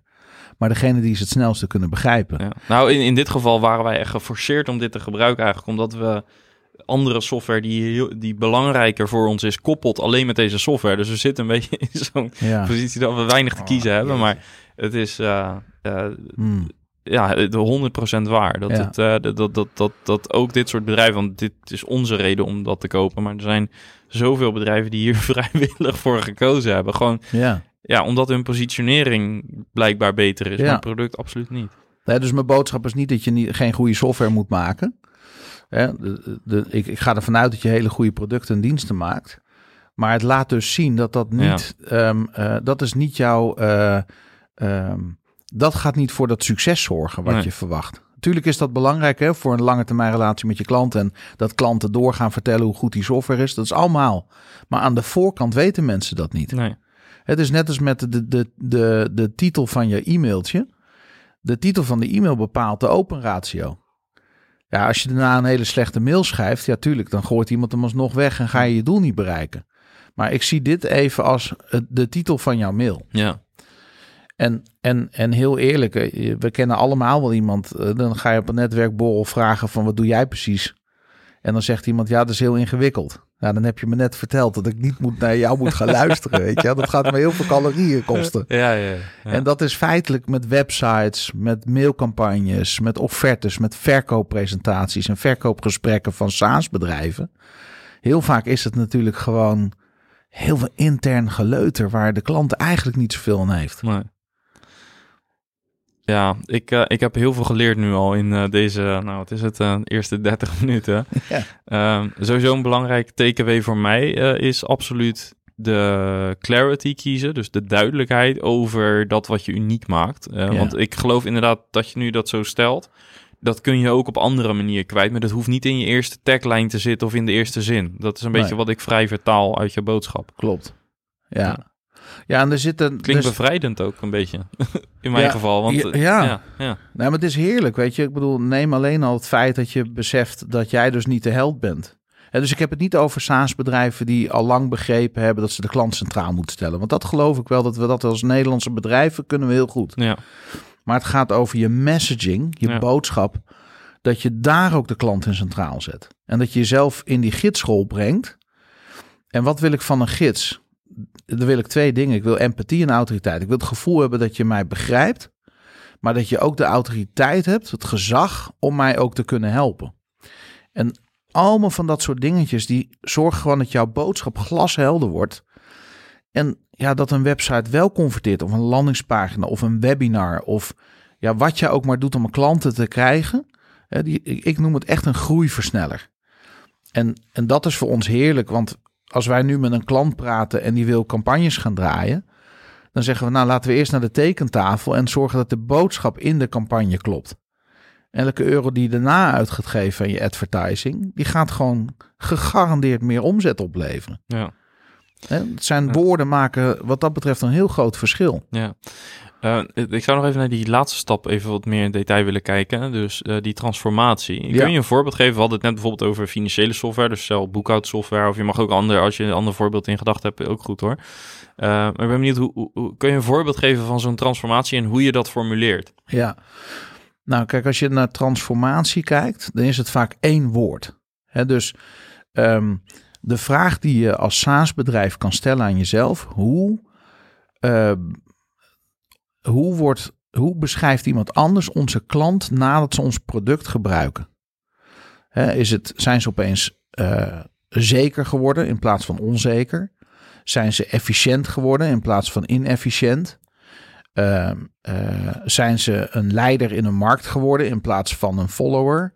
Maar degene die ze het snelste kunnen begrijpen. Ja. Nou, in, in dit geval waren wij echt geforceerd om dit te gebruiken eigenlijk, omdat we andere software die, die belangrijker voor ons is, koppelt alleen met deze software. Dus we zitten een beetje in zo'n Ja. positie dat we weinig te kiezen Oh, hebben, jeetje. maar het is uh, uh, Hmm. ja, de 100% waar. Dat, Ja. het, uh, dat, dat, dat, dat, dat ook dit soort bedrijven, want dit is onze reden om dat te kopen, maar er zijn zoveel bedrijven die hier [LAUGHS] vrijwillig voor gekozen hebben. Gewoon, ja. Ja, omdat hun positionering blijkbaar beter is, Ja. product absoluut niet. Nee, dus mijn boodschap is niet dat je niet, geen goede software moet maken. Hè, de, de, ik, ik ga ervan uit dat je hele goede producten en diensten maakt. Maar het laat dus zien dat dat niet, ehm, eh, dat is niet jouw, eh, ehm, dat gaat niet voor dat succes zorgen wat Nee. je verwacht. Natuurlijk is dat belangrijk hè, voor een lange termijn relatie met je klant. En dat klanten doorgaan vertellen hoe goed die software is. Dat is allemaal. Maar aan de voorkant weten mensen dat niet. Nee. Het is net als met de, de, de, de titel van je e-mailtje. De titel van de e-mail bepaalt de open ratio. Ja, als je daarna een hele slechte mail schrijft, ja tuurlijk, dan gooit iemand hem alsnog weg en ga je je doel niet bereiken. Maar ik zie dit even als de titel van jouw mail. Ja. En, en, en heel eerlijk, eh, we kennen allemaal wel iemand. eh, Dan ga je op een netwerkborrel vragen van wat doe jij precies? En dan zegt iemand, ja, dat is heel ingewikkeld. Nou, dan heb je me net verteld dat ik niet moet naar jou moet gaan luisteren, weet je. Dat gaat me heel veel calorieën kosten. Ja, ja, ja. En dat is feitelijk met websites, met mailcampagnes, met offertes, met verkooppresentaties en verkoopgesprekken van SaaS-bedrijven. Heel vaak is het natuurlijk gewoon heel veel intern geleuter waar de klant eigenlijk niet zoveel aan heeft. Nee. Ja, ik, eh, ik heb heel veel geleerd nu al in eh, deze, nou wat is het, eh, eerste 30 [LAUGHS] minuten. Ja. Ehm, sowieso een belangrijk takeaway voor mij is absoluut de clarity kiezen. Dus de duidelijkheid over dat wat je uniek maakt. Ja. Want ik geloof inderdaad dat je nu dat zo stelt. Dat kun je ook op andere manieren kwijt. Maar dat hoeft niet in je eerste tagline te zitten of in de eerste zin. Dat is een beetje wat ik vrij vertaal uit je boodschap. Klopt. Ja. Ja, en er zitten. Klinkt dus- bevrijdend ook een beetje. [LAUGHS] in mijn Ja, geval. Want, ja, eh, ja. ja, ja. Nou, maar het is heerlijk, weet je. Ik bedoel, neem alleen al het feit dat je beseft dat jij dus niet de held bent. Hè, dus ik heb het niet over SaaS-bedrijven die al lang begrepen hebben dat ze de klant centraal moeten stellen. Want dat geloof ik wel dat we dat als Nederlandse bedrijven kunnen we heel goed. Ja, Maar het gaat over je messaging, je Ja. boodschap. Dat je daar ook de klant in centraal zet. En dat je jezelf in die gidsrol brengt. En wat wil ik van een gids? Dan wil ik twee dingen. Ik wil empathie en autoriteit. Ik wil het gevoel hebben dat je mij begrijpt. Maar dat je ook de autoriteit hebt, het gezag, om mij ook te kunnen helpen. En allemaal van dat soort dingetjes, die zorgen gewoon dat jouw boodschap glashelder wordt. En ja, dat een website wel converteert, of een landingspagina, of een webinar, of ja, wat je ook maar doet om klanten te krijgen. Ik noem het echt een groeiversneller. En, en dat is voor ons heerlijk, want als wij nu met een klant praten en die wil campagnes gaan draaien, dan zeggen we, nou laten we eerst naar de tekentafel en zorgen dat de boodschap in de campagne klopt. Elke euro die je daarna uit gaat geven aan je advertising, die gaat gewoon gegarandeerd meer omzet opleveren. Ja. Hè, Het zijn woorden maken wat dat betreft een heel groot verschil. Ja. Eh, ik zou nog even naar die laatste stap even wat meer in detail willen kijken. Dus eh, die transformatie. Ja. Kun je een voorbeeld geven? We hadden het net bijvoorbeeld over financiële software, dus stel boekhoudsoftware. Of je mag ook ander, als je een ander voorbeeld in gedachten hebt, ook goed hoor. Eh, maar ik ben benieuwd, hoe, hoe, hoe- kun je een voorbeeld geven van zo'n transformatie en hoe je dat formuleert? Ja. Nou, kijk, als je naar transformatie kijkt, dan is het vaak één woord. Hè, dus ehm, de vraag die je als SaaS-bedrijf kan stellen aan jezelf: hoe, hoe, wordt, hoe beschrijft iemand anders onze klant nadat ze ons product gebruiken? Is het, zijn ze opeens eh, zeker geworden in plaats van onzeker? Zijn ze efficiënt geworden in plaats van inefficiënt? Ehm, eh, zijn ze een leider in een markt geworden in plaats van een follower?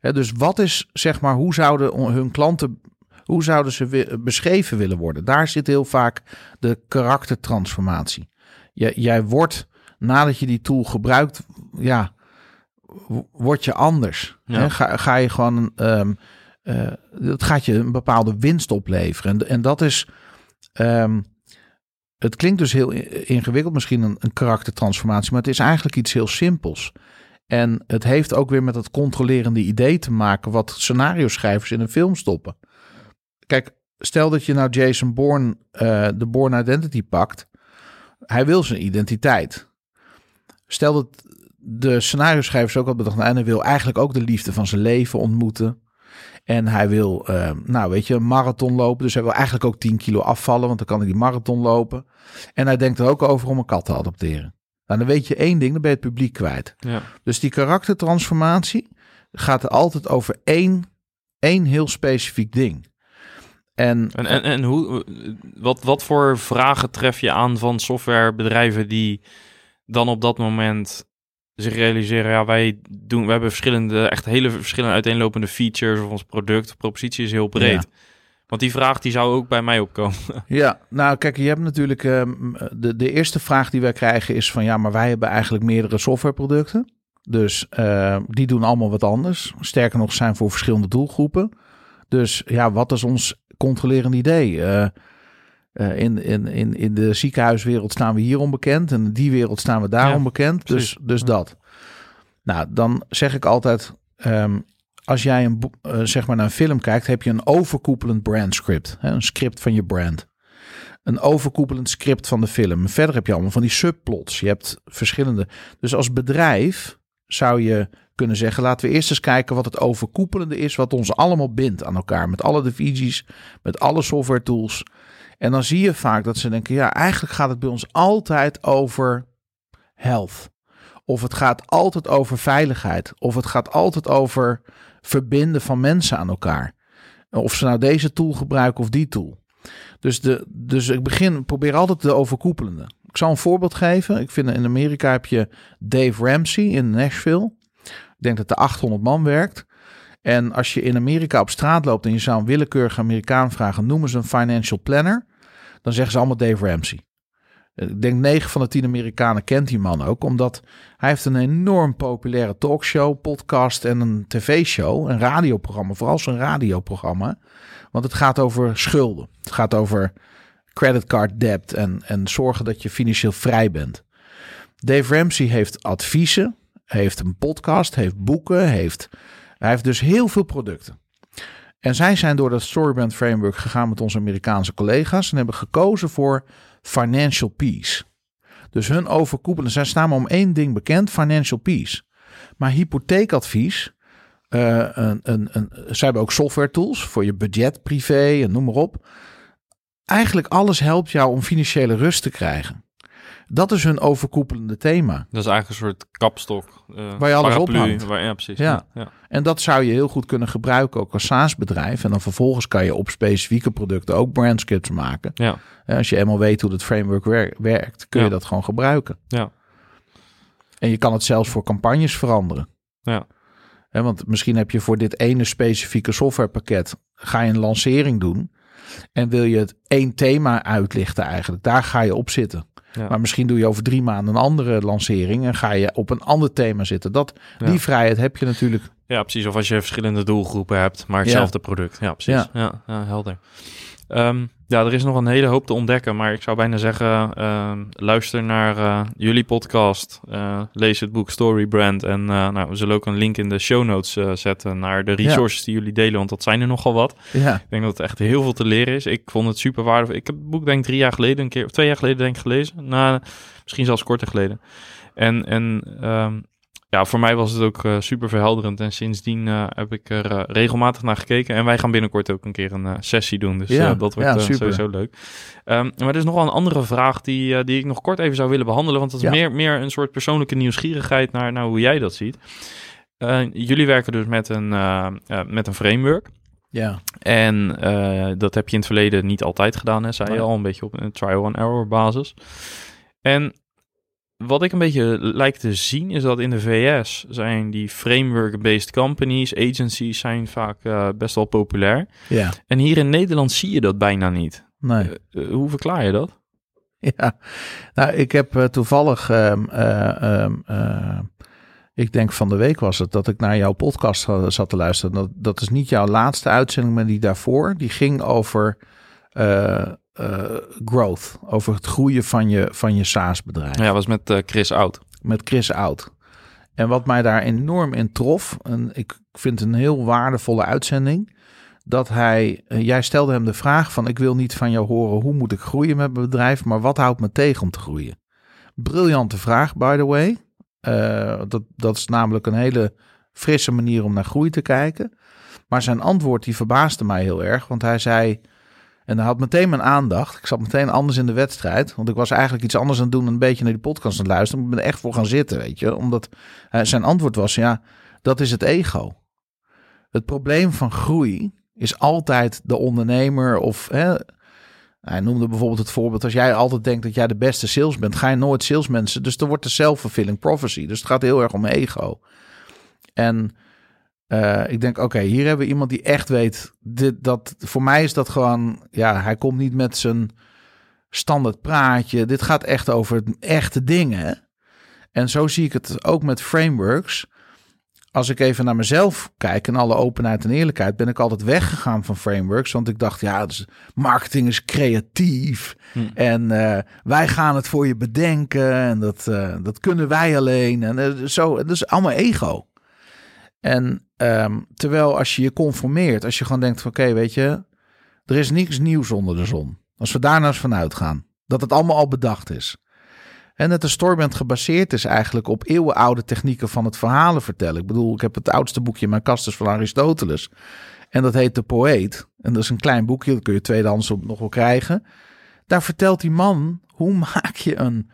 Dus wat is, zeg maar, hoe zouden hun klanten, hoe zouden ze beschreven willen worden? Daar zit heel vaak de karaktertransformatie. Jij, jij wordt, nadat je die tool gebruikt, ja, word je anders. Ja. Hè? Ga, ga je gewoon, eh, dat gaat je een bepaalde winst opleveren. En, en dat is, ehm, het klinkt dus heel ingewikkeld, misschien een, een karaktertransformatie, maar het is eigenlijk iets heel simpels. En het heeft ook weer met het controlerende idee te maken wat scenario schrijvers in een film stoppen. Kijk, stel dat je nou Jason Bourne eh, de Bourne Identity pakt. Hij wil zijn identiteit. Stel dat de scenario schrijvers ook al bedacht, nou, en hij wil eigenlijk ook de liefde van zijn leven ontmoeten. En hij wil, eh, nou weet je, een marathon lopen. Dus hij wil eigenlijk ook 10 kilo afvallen, want dan kan hij die marathon lopen. En hij denkt er ook over om een kat te adopteren. Nou, dan weet je één ding, dan ben je het publiek kwijt. Ja. Dus die karaktertransformatie gaat er altijd over één, één heel specifiek ding. En, En, en, en hoe, wat, wat voor vragen tref je aan van softwarebedrijven die dan op dat moment zich realiseren, ja, wij doen, we hebben verschillende, echt hele verschillende uiteenlopende features of ons product, propositie is heel breed. Ja. Want die vraag die zou ook bij mij opkomen. [LAUGHS] Ja, nou kijk, je hebt natuurlijk ehm, de, de eerste vraag die wij krijgen is van ja, maar wij hebben eigenlijk meerdere softwareproducten. Dus eh, die doen allemaal wat anders. Sterker nog, zijn voor verschillende doelgroepen. Dus ja, wat is ons controlerend idee? Eh, eh, in, in, in, in de ziekenhuiswereld staan we hier onbekend en in die wereld staan we daar Ja, onbekend. Dus, precies. dus Ja. dat. Nou, dan zeg ik altijd, ehm, als jij een, eh, zeg maar naar een film kijkt, heb je een overkoepelend brandscript. Hè, een script van je brand een overkoepelend script van de film. En Verder heb je allemaal van die subplots. Je hebt verschillende. Dus als bedrijf zou je kunnen zeggen: laten we eerst eens kijken wat het overkoepelende is, wat ons allemaal bindt aan elkaar. Met alle divisies, met alle software tools. En dan zie je vaak dat ze denken: ja, eigenlijk gaat het bij ons altijd over health. Of het gaat altijd over veiligheid. Of het gaat altijd over verbinden van mensen aan elkaar. Of ze nou deze tool gebruiken of die tool. Dus, de, dus ik begin, probeer altijd de overkoepelende. Ik zal een voorbeeld geven. Ik vind in Amerika heb je Dave Ramsey in Nashville. Denk dat er 800 man werkt. En als je in Amerika op straat loopt en je zou een willekeurige Amerikaan vragen, noemen ze een financial planner, dan zeggen ze allemaal Dave Ramsey. Ik denk 9 van de 10 Amerikanen kent die man ook, omdat hij heeft een enorm populaire talkshow, podcast en een tv-show, een radioprogramma, vooral zijn radioprogramma. Want het gaat over schulden. Het gaat over creditcard debt en, en zorgen dat je financieel vrij bent. Dave Ramsey heeft adviezen, heeft een podcast, heeft boeken, heeft, hij heeft dus heel veel producten. En zij zijn door dat Storybrand Framework gegaan met onze Amerikaanse collega's en hebben gekozen voor financial peace. Dus hun overkoepelen, zij staan maar om één ding bekend, financial peace. Maar hypotheekadvies, eh, een, een, een, ze hebben ook software tools voor je budget, privé en noem maar op. Eigenlijk alles helpt jou om financiële rust te krijgen. Dat is hun overkoepelende thema. Dat is eigenlijk een soort kapstok. eh, Waar je alles paraplu, ophangt. Waar, ja, precies. Ja. ja. En dat zou je heel goed kunnen gebruiken ook als SaaS-bedrijf. En dan vervolgens kan je op specifieke producten ook brandscripts maken. Ja. En als je eenmaal weet hoe het framework wer- werkt, kun je dat gewoon gebruiken. Ja. En je kan het zelfs voor campagnes veranderen. Ja. Want misschien heb je voor dit ene specifieke softwarepakket, ga je een lancering doen. En wil je het één thema uitlichten eigenlijk. Daar ga je op zitten. Ja. Maar misschien doe je over drie maanden een andere lancering. En ga je op een ander thema zitten. Dat, Die vrijheid heb je natuurlijk. Ja, precies. Of als je verschillende doelgroepen hebt, maar hetzelfde product. Ja, precies. Ja, helder. Ehm, ja, er is nog een hele hoop te ontdekken, maar ik zou bijna zeggen, ehm, luister naar eh, jullie podcast, eh, lees het boek Story Brand en eh, nou, we zullen ook een link in de show notes zetten naar de resources die jullie delen, want dat zijn er nogal wat. Ja, Ik denk dat het echt heel veel te leren is. Ik vond het super waardevol. Ik heb het boek denk ik drie jaar geleden een keer, of twee jaar geleden denk ik gelezen. Nou, misschien zelfs korter geleden. En, en ehm, ja, voor mij was het ook eh, super verhelderend. En sindsdien eh, heb ik er eh, regelmatig naar gekeken. En wij gaan binnenkort ook een keer een sessie doen. Dus Ja, dat wordt ja, sowieso leuk. Ehm, maar er is nog wel een andere vraag die, die ik nog kort even zou willen behandelen. Want dat is Ja. meer, meer een soort persoonlijke nieuwsgierigheid naar, naar hoe jij dat ziet. Jullie werken dus met een, met een framework. ja. En dat heb je in het verleden niet altijd gedaan, hè, zei je al, een beetje op een trial-and-error basis. En wat ik een beetje lijkt te zien, is dat in de VS zijn die framework-based companies, agencies, zijn vaak eh, best wel populair. ja. En hier in Nederland zie je dat bijna niet. Nee. Eh, eh, hoe verklaar je dat? [LAUGHS] Ja, nou, ik heb toevallig, ehm, eh, ehm, eh, ik denk van de week was het, dat ik naar jouw podcast zat te luisteren. Dat, dat is niet jouw laatste uitzending, maar die daarvoor. Die ging over eh, growth, over het groeien van je, van je SaaS-bedrijf. Ja, was met eh, Chris Oud. Met Chris Oud. En wat mij daar enorm in trof, en ik vind het een heel waardevolle uitzending, dat hij, eh, jij stelde hem de vraag van, ik wil niet van jou horen hoe moet ik groeien met mijn bedrijf, maar wat houdt me tegen om te groeien? Briljante vraag, by the way. Dat, dat is namelijk een hele frisse manier om naar groei te kijken. Maar zijn antwoord die verbaasde mij heel erg, want hij zei, en hij had meteen mijn aandacht. Ik zat meteen anders in de wedstrijd. Want ik was eigenlijk iets anders aan het doen. en Een beetje naar die podcast aan het luisteren. Ik ben er echt voor gaan zitten, weet je. Omdat eh, zijn antwoord was, ja, dat is het ego. Het probleem van groei is altijd de ondernemer of... Hè, hij noemde bijvoorbeeld het voorbeeld... als jij altijd denkt dat jij de beste sales bent... ga je nooit salesmensen. Dus er wordt de self-fulfilling prophecy. Dus het gaat heel erg om ego. En eh, ik denk, oké, hier hebben we iemand die echt weet. Dit, dat, voor mij is dat gewoon, ja, hij komt niet met zijn standaard praatje. Dit gaat echt over echte dingen. En zo zie ik het ook met frameworks. Als ik even naar mezelf kijk, in alle openheid en eerlijkheid, ben ik altijd weggegaan van frameworks. Want ik dacht, ja, dus marketing is creatief. Hm. En eh, wij gaan het voor je bedenken. En dat, eh, dat kunnen wij alleen. En zo, dat is allemaal ego. En ehm, terwijl als je je conformeert, als je gewoon denkt van oké, weet je, er is niks nieuws onder de zon. Als we daar nou eens van uitgaan, dat het allemaal al bedacht is. En dat de Storybrand gebaseerd is eigenlijk op eeuwenoude technieken van het verhalen vertellen. Ik bedoel, ik heb het oudste boekje in mijn kast van Aristoteles. En dat heet De Poëet. En dat is een klein boekje, dat kun je tweedehands nog wel krijgen. Daar vertelt die man, hoe [LAUGHS] maak je een,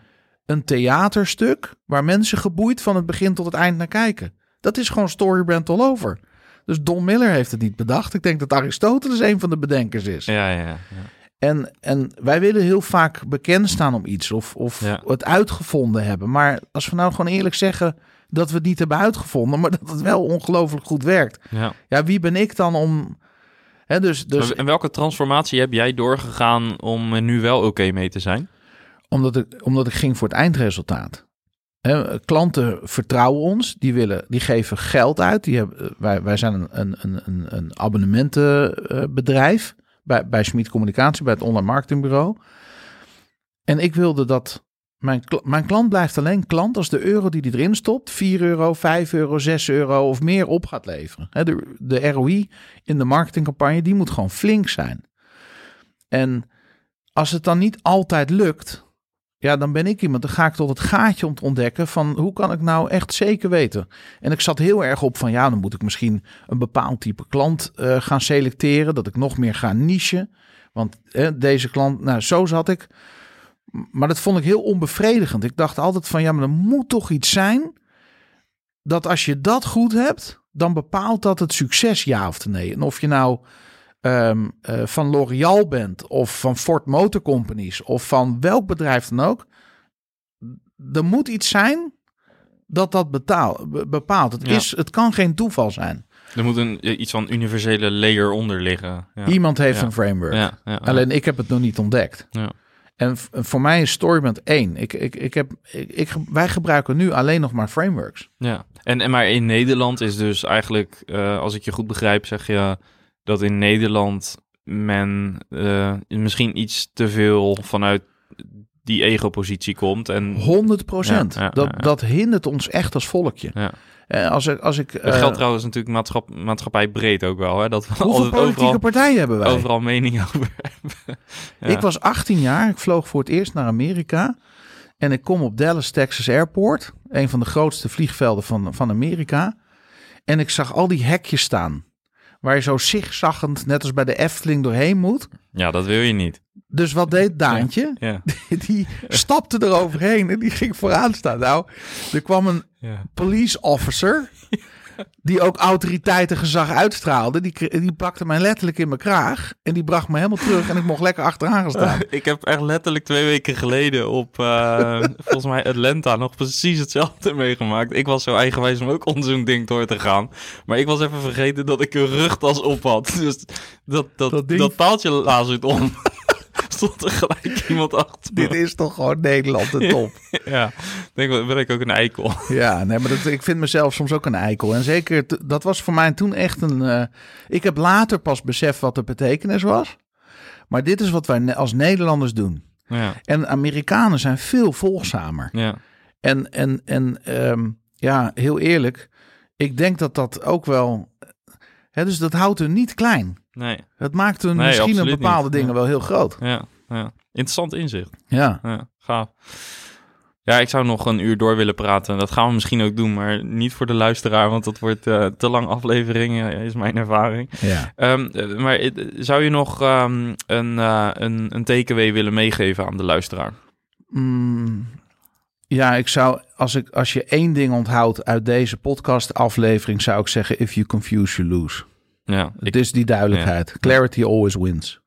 een theaterstuk waar mensen geboeid van het begin tot het eind naar kijken. Dat is gewoon Storybrand all over. Dus Don Miller heeft het niet bedacht. Ik denk dat Aristoteles een van de bedenkers is. Ja, ja, ja. En, en wij willen heel vaak bekend staan om iets of, of Ja. het uitgevonden hebben. Maar als we nou gewoon eerlijk zeggen dat we het niet hebben uitgevonden, maar dat het wel ongelooflijk goed werkt. ja. Ja, wie ben ik dan om. Hè, dus, dus En welke transformatie heb jij doorgegaan om er nu wel oké mee te zijn? omdat, ik, omdat ik ging voor het eindresultaat. Klanten vertrouwen ons, die, willen, die geven geld uit. Die hebben, wij, wij zijn een, een, een, een- abonnementenbedrijf bij, bij Schmid Communicatie, bij het online marketingbureau. En ik wilde dat mijn, mijn klant blijft alleen klant als de euro die hij erin stopt, 4 euro, 5 euro, 6 euro of meer op gaat leveren. De, de ROI in de marketingcampagne, die moet gewoon flink zijn. En als het dan niet altijd lukt, ja, dan ben ik iemand, dan ga ik tot het gaatje om te ontdekken van hoe kan ik nou echt zeker weten. En ik zat heel erg op van ja, dan moet ik misschien een bepaald type klant eh, gaan selecteren, dat ik nog meer ga nichen. Want deze klant, nou zo zat ik. Maar dat vond ik heel onbevredigend. Ik dacht altijd van ja, maar er moet toch iets zijn dat als je dat goed hebt, dan bepaalt dat het succes ja of nee. En of je nou ehm, eh, van L'Oreal bent of van Ford Motor Companies of van welk bedrijf dan ook. Er moet iets zijn dat dat betaal, be- bepaalt. Het, Ja. is, het kan geen toeval zijn. Er moet een, iets van universele layer onder liggen. Ja. Iemand heeft Ja. een framework. Alleen ik heb het nog niet ontdekt. Ja. En voor mij is Storybound één. Ik, ik, ik heb, ik, ik, wij gebruiken nu alleen nog maar frameworks. Ja, en, en maar in Nederland is dus eigenlijk, eh, als ik je goed begrijp, zeg je dat in Nederland men eh, misschien iets te veel vanuit die ego-positie komt. En 100 procent. Ja, ja, dat, ja, dat hindert ons echt als volkje. Ja. Eh, als ik, als ik, dat eh, geldt trouwens natuurlijk maatschapp, maatschappij breed ook wel. Hè? Dat we hoeveel politieke overal, partijen hebben wij? overal mening over [LAUGHS] hebben. Ik was 18 jaar. Ik vloog voor het eerst naar Amerika. En ik kom op Dallas, Texas Airport. Een van de grootste vliegvelden van, van Amerika. En ik zag al die hekjes staan. Waar je zo zigzaggend, net als bij de Efteling, doorheen moet. Ja, dat wil je niet. Dus wat deed Daantje? Ja. [LAUGHS] Die stapte eroverheen en die ging vooraan staan. Nou, er kwam een Ja. police officer... [LAUGHS] die ook autoriteitengezag uitstraalde. Die, die pakte mij letterlijk in mijn kraag. En die bracht me helemaal terug en ik mocht lekker achteraan gaan staan. [LAUGHS] Ik heb echt letterlijk twee weken geleden op, eh, [LAUGHS] volgens mij Atlanta, nog precies hetzelfde [LAUGHS] meegemaakt. Ik was zo eigenwijs om ook onder zo'n ding door te gaan. Maar ik was even vergeten dat ik een rugtas op had. Dus dat, dat, Dat dat, paaltje lazert om. [LAUGHS] Stond er gelijk iemand achter. Dit is toch gewoon Nederland de [LAUGHS] top. Ja, denk wel, ben ik ook een eikel. [LAUGHS] Ja, nee, maar dat, ik vind mezelf soms ook een eikel. En zeker, dat was voor mij toen echt een... eh, ik heb later pas beseft wat de betekenis was. Maar dit is wat wij als Nederlanders doen. Ja, En Amerikanen zijn veel volgzamer. ja, En, en, en ehm, ja, heel eerlijk, ik denk dat dat ook wel... Hè, dus dat houdt hun niet klein. Nee, Het maakt hun Nee, misschien absoluut bepaalde niet. dingen Ja. wel heel groot. ja, ja. Interessant inzicht. Ja. Ja, gaaf. Ja, ik zou nog een uur door willen praten. Dat gaan we misschien ook doen, maar niet voor de luisteraar, want dat wordt eh, te lang aflevering, eh, is mijn ervaring. ja. Ehm, eh, maar zou je nog ehm, een, een, een takeaway willen meegeven aan de luisteraar? Mm, ja, ik zou, als, ik, als je één ding onthoudt uit deze podcast-aflevering, zou ik zeggen: if you confuse, you lose. Ja, ik, is die duidelijkheid. Clarity always wins.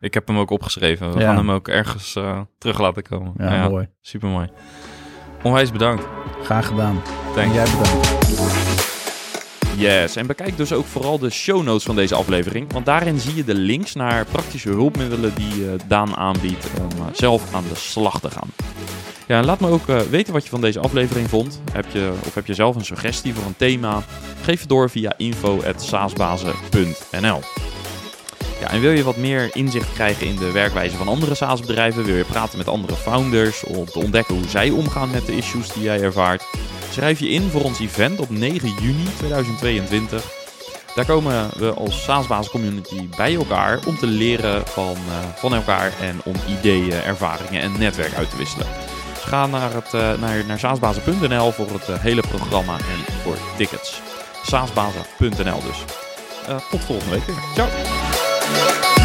ik heb hem ook opgeschreven. We Ja. gaan hem ook ergens eh, terug laten komen. Ja, mooi. Super mooi. Onwijs bedankt. Graag gedaan. En Thanks. jij bedankt. Yes, en bekijk dus ook vooral de show notes van deze aflevering. Want daarin zie je de links naar praktische hulpmiddelen die eh, Daan aanbiedt om eh, zelf aan de slag te gaan. Ja, en laat me ook eh, weten wat je van deze aflevering vond. Heb je, of heb je zelf een suggestie voor een thema? Geef het door via info.saasbazen.nl ja, en wil je wat meer inzicht krijgen in de werkwijze van andere SaaS-bedrijven? Wil je praten met andere founders om te ontdekken hoe zij omgaan met de issues die jij ervaart? Schrijf je in voor ons event op 9 juni 2022. Daar komen we als SaaS-basis community bij elkaar om te leren van, eh, van elkaar en om ideeën, ervaringen en netwerk uit te wisselen. Ga naar, het, eh, naar, naar saasbazen.nl voor het eh, hele programma en voor tickets. saasbazen.nl dus. Tot volgende week weer. Ciao!